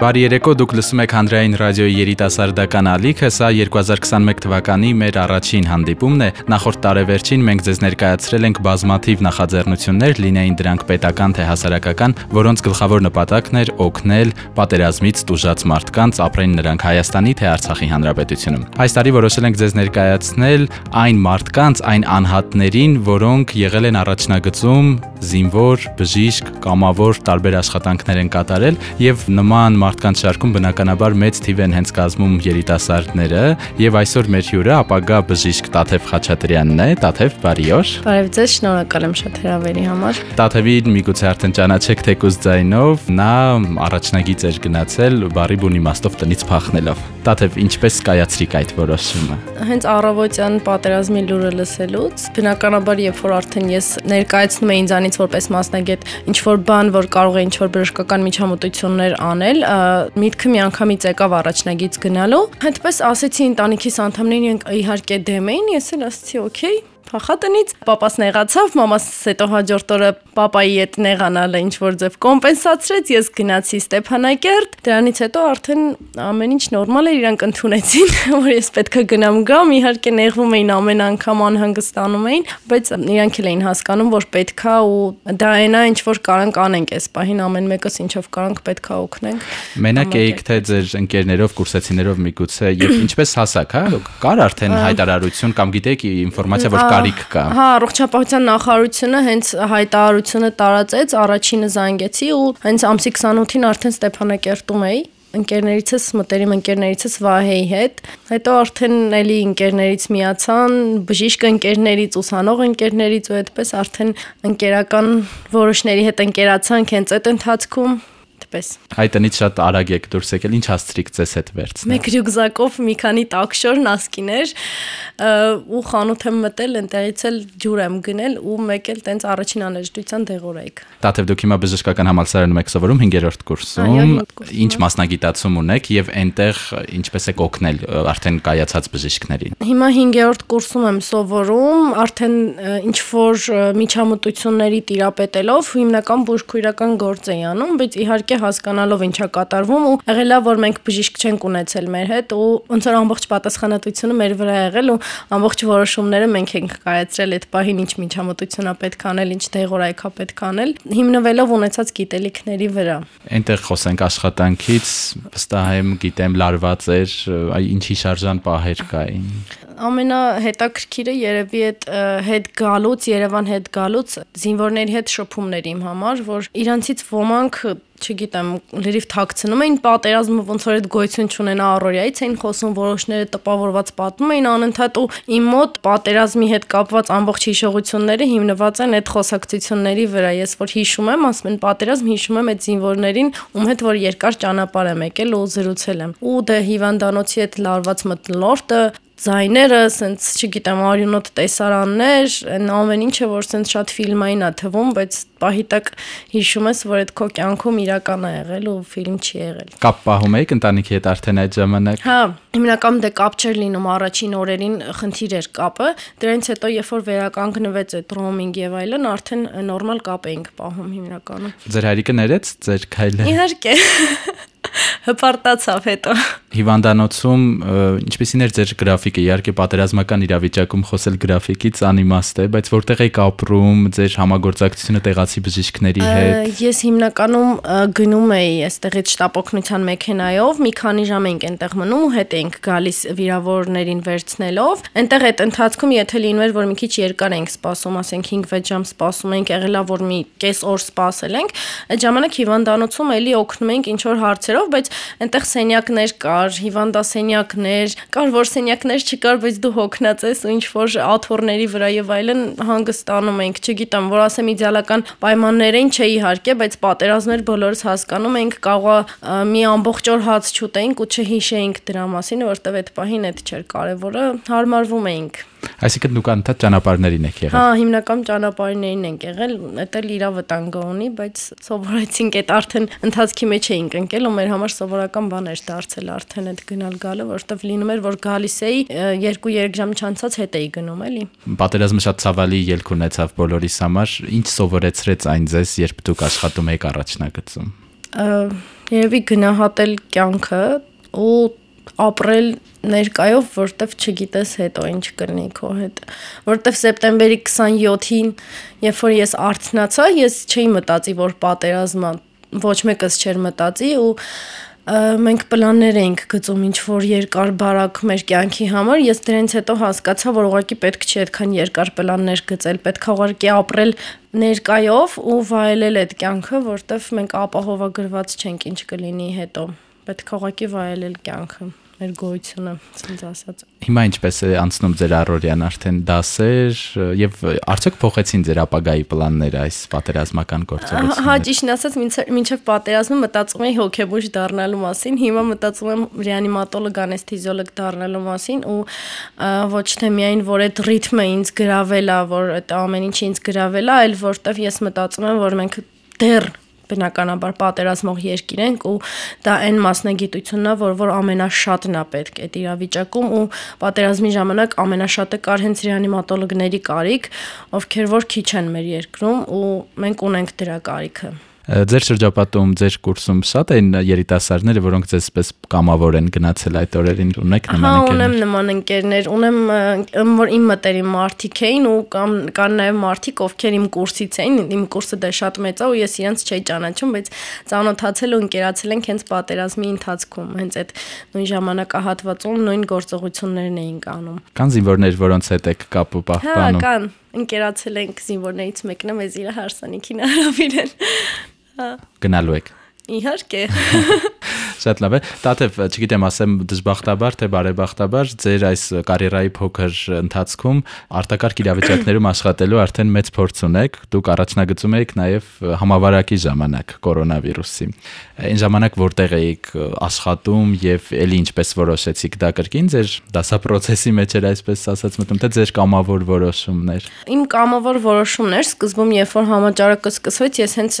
Բարի երեկո, դուք լսում եք Հանրային ռադիոյի երիտասարդական ալիքը, սա 2021 թվականի մեր առաջին հանդիպումն է։ Նախորդ տարեվերջին մենք ձեզ ներկայացրել ենք բազմաթիվ նախաձեռնություններ, լինեին դրանք պետական թե հասարակական, որոնց գլխավոր նպատակն էր օգնել պատերազմից տուժած մարդկանց ապրեն նրանք Հայաստանի թե Արցախի հանրապետությունում։ Այս տարի որոշել ենք ձեզ ներկայացնել այն մարդկանց, այն անհատներին, որոնք եղել են առաջնագծում զինվոր, բժիշկ, կամավոր տարբեր աշխատանքներ են կատարել եւ նման մարդկանց շարքում բնականաբար մեծ թիվ են հենց կազմում երիտասարդները եւ այսօր մեր հյուրը ապագա բժիշկ Տաթև Խաչատրյանն է Տաթև բարի օր Բարև ձեզ շնորհակալ եմ շատ հրավերի համար Տաթևին միգուցե արդեն ճանաչեք թեկուզ ձայնով նա առաջնագիծ էր գնացել բարի բուն իմաստով տնից փախնելով Տաթև ինչպես կայացրիք այդ որոշումը Հենց առավոտյան պատերազմի լուրը լսելուց բնականաբար երբ որ արդեն ես ներկայացնում եմ ինձանից որպես մասնագետ ինչ որ բան որ կարող է ինչ որ բժշկական միջամտություններ անել միտքը միանգամից եկավ առաջնագից գնալու։ Հետպես ասեցի ընտանիքիս անդամներին իհարկե դեմ էին, ես էլ ասացի, օքեյ, փախատնից papas նեղացավ մամաս հետո հաջորդ օրը papai հետ նեղանալը ինչ որ ձև կոմպենսացրեց ես գնացի Ստեփանակերտ դրանից հետո արդեն ամեն ինչ նորմալ էր իրանք ընդունեցին որ ես պետքա գնամ գամ իհարկե նեղվում էին ամեն անգամ անհանգստանում էին բայց իրանք էլ էին հասկանում որ պետքա ու դա այնա ինչ որ կարանք անենք այս պահին ամեն մեկս ինչով կարանք պետքա օգնենք մենակ էիք թե ձեր ընկերներով կուրսեցիներով միգուցե եւ ինչպես հասակ հա կար արդեն հայտարարություն կամ գիտեք ինֆորմացիա որ կարիք կա։ Հա, առողջապահության նախարարությունը հենց հայտարարությունը տարածեց, առաջինը զանգեցի ու հենց ամսի 28-ին արդեն Ստեփանակերտում էի ընկերներիցս մտերիմ ընկերներիցս Վահեի հետ հետո արդեն էլի ընկերներից միացան բժիշկ ընկերներից ուսանող ընկերներից ու այդպես արդեն ընկերական որոշների հետ ընկերացանք հենց այդ ընթացքում այդպես։ Հայտնից շատ արագ եք դուրս եկել, ինչ հասցրիք ձեզ հետ վերցնել։ Մեկ ռյուկզակով մի քանի տաքշոր նասկիներ ու խանութ եմ մտել, ընտեղից էլ ջուր եմ գնել ու մեկ էլ տենց առաջին անհրաժեշտության դեղորայք։ Տաթև դուք հիմա բժշկական համալսարանում եք սովորում 5-րդ կուրսում։ Ինչ մասնագիտացում ունեք եւ այնտեղ ինչպես եք օգնել արդեն կայացած բժիշկներին։ Հիմա 5-րդ կուրսում եմ սովորում, արդեն ինչ որ միջամտությունների տիրապետելով հիմնական բուժքույրական գործ էի անում, բայց իհարկե հասկանալով ինչա կատարվում ու եղելա որ մենք բժիշկ չենք ունեցել մեր հետ ու ոնց որ ամբողջ պատասխանատվությունը մեր վրա եղել ու ամբողջ որոշումները մենք ենք կայացրել այդ պահին ինչ միջամտությունա պետք անել, ինչ դեղորայքա պետք անել, հիմնվելով ունեցած գիտելիքների վրա։ Այնտեղ խոսենք աշխատանքից, վստահ եմ, գիտեմ լարված էր, ինչի շարժան պահեր կային ամենահետաքրքիրը երևի այդ հետ գալուց Երևան հետ գալուց զինվորների հետ շփումներ իմ համար, որ իրանցից ոմանք չգիտեմ, լրիվ թաքցնում էին պատերազմը ոնց որ այդ գոյություն չունենա առօրյայից էին խոսում որոշները տպավորված պատմում էին անընդհատ ու իմ մոտ պատերազմի հետ կապված ամբողջ հիշողությունները հիմնված են այդ խոսակցությունների վրա ես որ հիշում եմ ասում են պատերազմ հիշում եմ այդ զինվորներին ում հետ որ երկար ճանապարհ եմ եկել ու զրուցել եմ ու դե հիվանդանոցի հետ լարված մտնոլորտը ձայները, սենց, չգիտեմ, արյունոտ տեսարաններ, այն ամեն ինչը, որ սենց շատ ֆիլմային է թվում, բայց պահի տակ հիշում ես, որ այդ քո կյանքում իրական է եղել ու ֆիլմ չի եղել։ Կապ պահում եք ընտանիքի հետ արդեն այդ ժամանակ։ Հա, հիմնական դե կապ չէր լինում առաջին օրերին խնդիր էր կապը, դրանից հետո երբ որ վերականգնվեց այդ ռոմինգ եւ այլն, արդեն նորմալ կապ էինք պահում հիմնականում։ Ձեր հայրիկը ներեց ձեր քայլը։ Իհարկե հպարտացավ հետո։ Հիվանդանոցում ինչպեսին էր ձեր գրաֆիկը։ Իհարկե պատերազմական իրավիճակում խոսել գրաֆիկից անիմաստ է, բայց որտեղ եք ապրում, ձեր համագործակցությունը տեղացի բժիշկների հետ։ Ես հիմնականում գնում էի այստեղից շտապօգնության մեքենայով, մի քանի ժամ էինք այնտեղ մնում ու հետ էինք գալիս վիրավորներին վերցնելով։ Այնտեղ այդ ընթացքում եթե լինում էր, որ մի քիչ երկար էինք սպասում, ասենք 5-6 ժամ սպասում էինք, եղելա որ մի կես օր սպասել ենք, այդ ժամանակ հիվանդանոցում էլի օգնում էինք ինչ որ հարցերով, բայց այնտեղ սենյակներ կար, հիվանդասենյակներ, կար որ սենյակներ չկար, բայց դու հոգնած ես ու ինչ որ աթոռների վրա եւ այլն հանգստանում ենք, չգիտեմ, որ ասեմ իդեալական պայմաններ էին, չէ իհարկե, բայց պատերազմներ բոլորս հասկանում ենք, կարողա մի ամբողջ օր հաց չուտեինք ու չհիշեինք դրա մասին, որտեվ այդ պահին այդ չէր կարևորը, հարմարվում էինք։ Այսինքն դուք անդադ ճանապարհներին եք եղել։ Հա, հիմնական ճանապարհներին ենք եղել, դա էլ իրա վտանգը ունի, բայց սովորեցինք այդ արդեն ընթացքի մեջ էինք ընկել ու մեր համար սովորական բան էր դարձել արդեն այդ գնալ գալը, որովհետև լինում էր, որ գալիս էի 2-3 ժամ չանցած հետ էի գնում, էլի։ Պատերազմը շատ ցավալի ելք ունեցավ բոլորիս համար։ Ինչ սովորեցրեց այն ձեզ, երբ դուք աշխատում եք առաջնագծում? Երևի գնահատել կյանքը ու ապրել ներկայով, որտեվ չգիտես հետո ինչ կլինի քո հետ։ Որտեվ սեպտեմբերի 27-ին, երբ որ ես արթնացա, ես չէի մտածի, որ պատերազմա ոչ մեկս չէր մտածի ու մենք պլաններ էինք գծում ինչ որ երկար բարակ մեր կյանքի համար ես դրանից հետո հասկացա որ ուղղակի պետք չի այդքան երկար պլաններ գծել պետք է ուղղակի ապրել ներկայով ու վայելել այդ կյանքը որտեվ մենք ապահովագրված չենք ինչ կլինի հետո պետք է ուղղակի վայելել կյանքը մեր գոյությունը, ասենց ասած։ Հիմա ինչպես է անցնում ձեր առօրյան արդեն դասեր եւ արդյոք փոխեցին ձեր ապագայի պլանները այս պատերազմական գործողությունները։ Հա, ճիշտն ասած, մինչև պատերազմը մտածում էի հոգեբույժ դառնալու մասին, հիմա մտածում եմ ռեանիմատոլոգ, անեսթեզիոլոգ դառնալու մասին ու ոչ թե միայն որ այդ ռիթմը ինձ գրավել է, որ այդ ամեն ինչը ինձ գրավել է, այլ որտեվ ես մտածում եմ, որ մենք դեռ բնականաբար պատերազմող երկիր ենք ու դա այն մասնագիտությունն է, որ որ ամենաշատն է պետք այդ իրավիճակում ու պատերազմի ժամանակ ամենաշատը կար հենց ռեանիմատոլոգների կարիք, ովքեր որ քիչ են մեր երկրում ու մենք ունենք դրա կարիքը։ Ձեր շրջապատում, ձեր կուրսում շատ են երիտասարդները, որոնք ձեզպես կամավոր են գնացել այդ օրերին, ունեք նման ընկերներ։ Հա, ունեմ նման ընկերներ, ունեմ որ իմ մտերիմ մարդիկ էին ու կամ կան նաև մարդիկ, ովքեր իմ կուրսից էին, իմ կուրսը դե շատ մեծ է ու ես իրենց չէի ճանաչում, բայց ծանոթացել ու ընկերացել ենք հենց պատերազմի ընթացքում, հենց այդ նույն ժամանակահատվածում նույն գործողություններն էինք անում։ Կան զինվորներ, որոնց հետ եք կապը պահպանում։ Հա, կան ընկերացել ենք զինվորներից մեկն է մեզ իր հարսանիքին հրավիրել Գնալու եք։ Իհարկե։ Շատ լավ է։ Տաթև, չգիտեմ, ասեմ դժբախտաբար թե բարեբախտաբար, ձեր այս կարիերայի փոքր ընթացքում արտակարգ իրավիճակներում աշխատելու արդեն մեծ փորձ ունեք։ Դուք առաջնագծում եք նաև համավարակի ժամանակ կորոնավիրուսի։ Այն ժամանակ որտեղ էիք աշխատում եւ ելի ինչպես որոշեցիք դա կրկին ձեր դասապրոցեսի մեջ էր այսպես ասած մտնում թե ձեր կամավոր որոշումներ։ Իմ կամավոր որոշումներ սկզբում երբ որ համաճարակը սկսվեց, ես հենց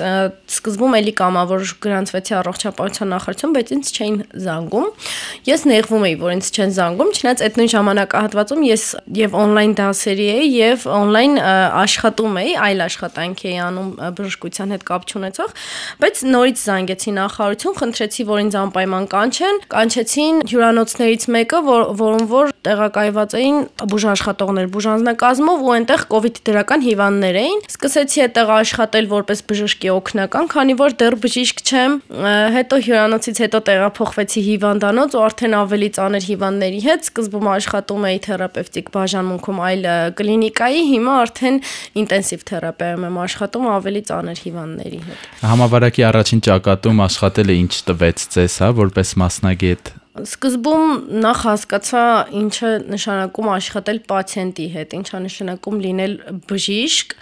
սկզբում էլի կամավոր գրանցվեցի առողջապահության նախարարություն, բայց ինձ չէին զանգում։ Ես նեղվում էի, որ ինձ չեն զանգում, չնայած այդ նույն ժամանակահատվածում ես եւ on-line դասերի էի եւ on-line աշխատում էի, այլ աշխատանք էի անում բժշկության հետ կապ չունեցող, բայց նորից զանգեցի նախարարություն, խնդրեցի, որ ինձ անպայման կանչեն, կանչեցին հյուրանոցներից մեկը, որ որում որ տեղակայված էին բուժաշխատողներ բուժանձնակազմով ու այնտեղ կ ូវ իդ դրական հիվանդներ էին։ Սկսեցի այդտեղ աշխատել որպես բժշկի օգնական, քանի որ դեռ բժիշկ չեմ։ Հետո հյուրանոցից հետո տեղափոխվեցի հիվանդանոց ու արդեն ավելի ծանր հիվանդների հետ սկզբում աշխատում էի թերապևտիկ բաժանմունքում այլ կլինիկայի, հիմա արդեն ինտենսիվ թերապիայում եմ աշխատում ավելի ծանր հիվանդների հետ։ Համավարակի առաջին ճակատում աշխատելը ինչ տվեց ձեզ, հա, որպես մասնագետ Սկզբում նախ հասկացա ինչը նշանակում աշխատել պացիենտի հետ, ինչա նշանակում լինել բժիշկ,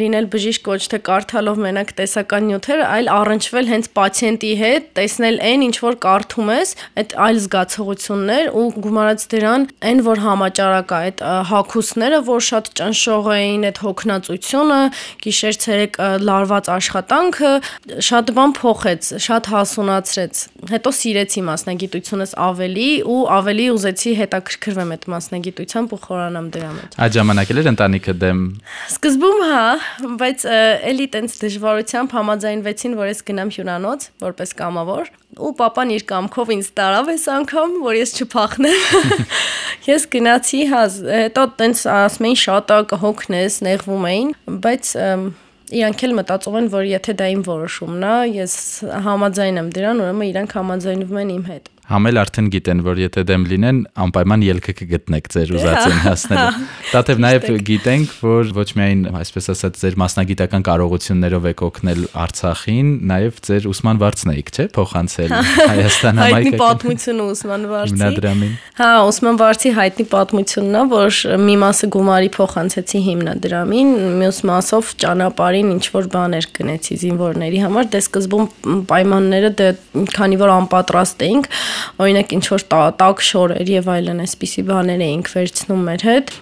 լինել բժիշկ ոչ թե կարդալով մենակ տեսական նյութեր, այլ առնչվել հենց պացիենտի հետ, տեսնել այն ինչ որ կարդում ես, այդ այլ զգացողություններ ու գումարած դրան այն որ համաճարակ է, այդ հակուսները, որ շատ ճնշող էին, այդ հոգնածությունը, գիշեր ցերեկ լարված աշխատանքը, շատ բան փոխեց, շատ հասունացրեց։ Հետո սիրեցի մասնագիտությունս ավելի ու ավելի ուզեցի հետաքրքրվեմ այդ մասնագիտությամբ ու խորանամ դրա մեջ։ Այդ ժամանակ էլ էր ընտանիքը դեմ։ Սկզբում հա, բայց էլի տենց դժվարությամբ համաձայնվեցին, որ ես գնամ հյուրանոց որպես կամավոր ու papan իր կամքով ինձ տարավ այս անգամ, որ ես չփախնեմ։ Ես գնացի, հա, հետո տենց ասում էին շատ կհոգնես, նեղվում էին, բայց իրանք էլ մտածում են, որ եթե դա իմ որոշումն է, ես համաձայն եմ դրան, ուրեմն իրանք համաձայնվում են իմ հետ համել արդեն գիտեն, որ եթե դեմ լինեն, անպայման ելքը կգտնեք ձեր ուզածին հասնելու։ Դատև նաև գիտենք, որ ոչ միայն, այսպես ասած, ձեր մասնագիտական կարողություններով եք օգնել Արցախին, նաև ձեր ուսման վարձն եք, չէ՞, փոխանցել Հայաստան համայնքին։ Հայտնի պատմությունը ուսման վարձի։ Հիմնադրամին։ Հա, ուսման վարձի հայտնի պատմությունն է, որ մի մասը գումարի փոխանցեցի հիմնադրամին, մյուս մասով ճանապարհին ինչ որ բաներ գնեցի զինվորների համար, դե սկզբում պայմանները դե քանի որ անպատրաստ էինք, օրինակ ինչ որ տակ շորեր եւ այլն այսպիսի բաներ էինք վերցնում մեր հետ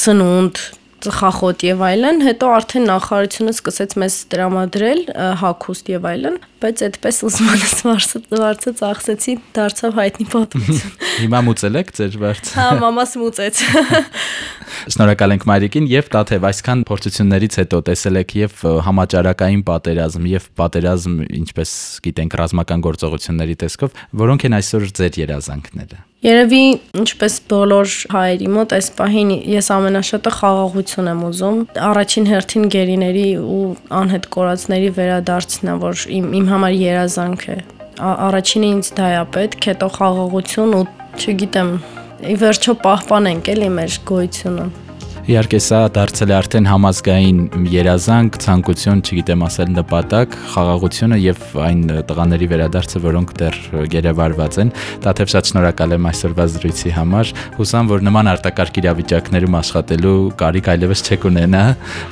սնունդ ծխախոտ եւ այլն, հետո արդեն նախարարությունը սկսեց մեզ տրամադրել հակուստ եւ այլն, բայց այդպես Ոսմանս վարսը վարսը ծախսեցի, դարձավ հայտնի պատմություն։ Հիմա մուծել եք ձեր վարձ։ Հա, մամաս մուծեց։ Շնորհակալ ենք Մարիկին եւ Տաթև, այսքան փորձություններից հետո տեսել եք եւ համաճարակային պատերազմ եւ պատերազմ, ինչպես գիտենք, ռազմական գործողությունների տեսքով, որոնք են այսօր ձեր երազանքները։ Երևի ինչպես բոլոր հայերի մոտ այս պահին ես ամենաշատը խաղաղություն եմ ուզում։ Առաջին հերթին գերիների ու անհետ կորածների վերադարձն է, որ իմ իմ համար երազանք է։ Առաջինը ինձ դա է պետք, հետո խաղաղություն ու չգիտեմ, ի վերջո պահպանենք էլի մեր գոյությունը։ Իհարկե սա դարձել է արդեն համազգային երազանք, ցանկություն, չգիտեմ ասել նպատակ, խաղաղությունը եւ այն տղաների վերադարձը, որոնք դեռ գերեվարված են։ Տաթև շատ շնորհակալ եմ այսօրվա զրույցի համար։ Հուսամ, որ նման արտակարգ իրավիճակներում աշխատելու կարիք այլևս չեք ունենա,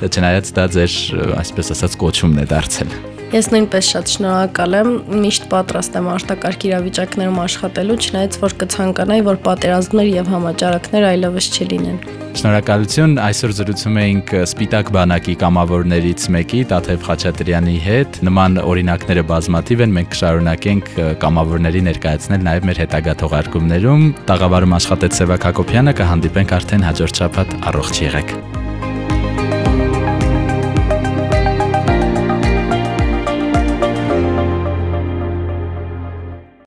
չնայած դա ձեր, այսպես ասած, կոչումն է դարձել։ Ես նույնպես շատ շնորհակալ եմ, միշտ պատրաստ եմ արտակարգ իրավիճակներում աշխատելու, չնայած որ կցանկանայի, որ պատերազմներ եւ համաճարակներ այլևս չլինեն։ Շնորհակալություն։ Այսօր զրուցում էինք Սպիտակ բանակի կամավորներից մեկի Տաթև Խաչատրյանի հետ։ Նման օրինակները բազմաթիվ են, մենք կշարունակենք կամավորների ներկայացնել նաև մեր հետագա թողարկումներում։ Տաղավարում աշխատեց Սևակ Հակոբյանը, կհանդիպենք արդեն հաջորդ շաբաթ։ Առողջ եղեք։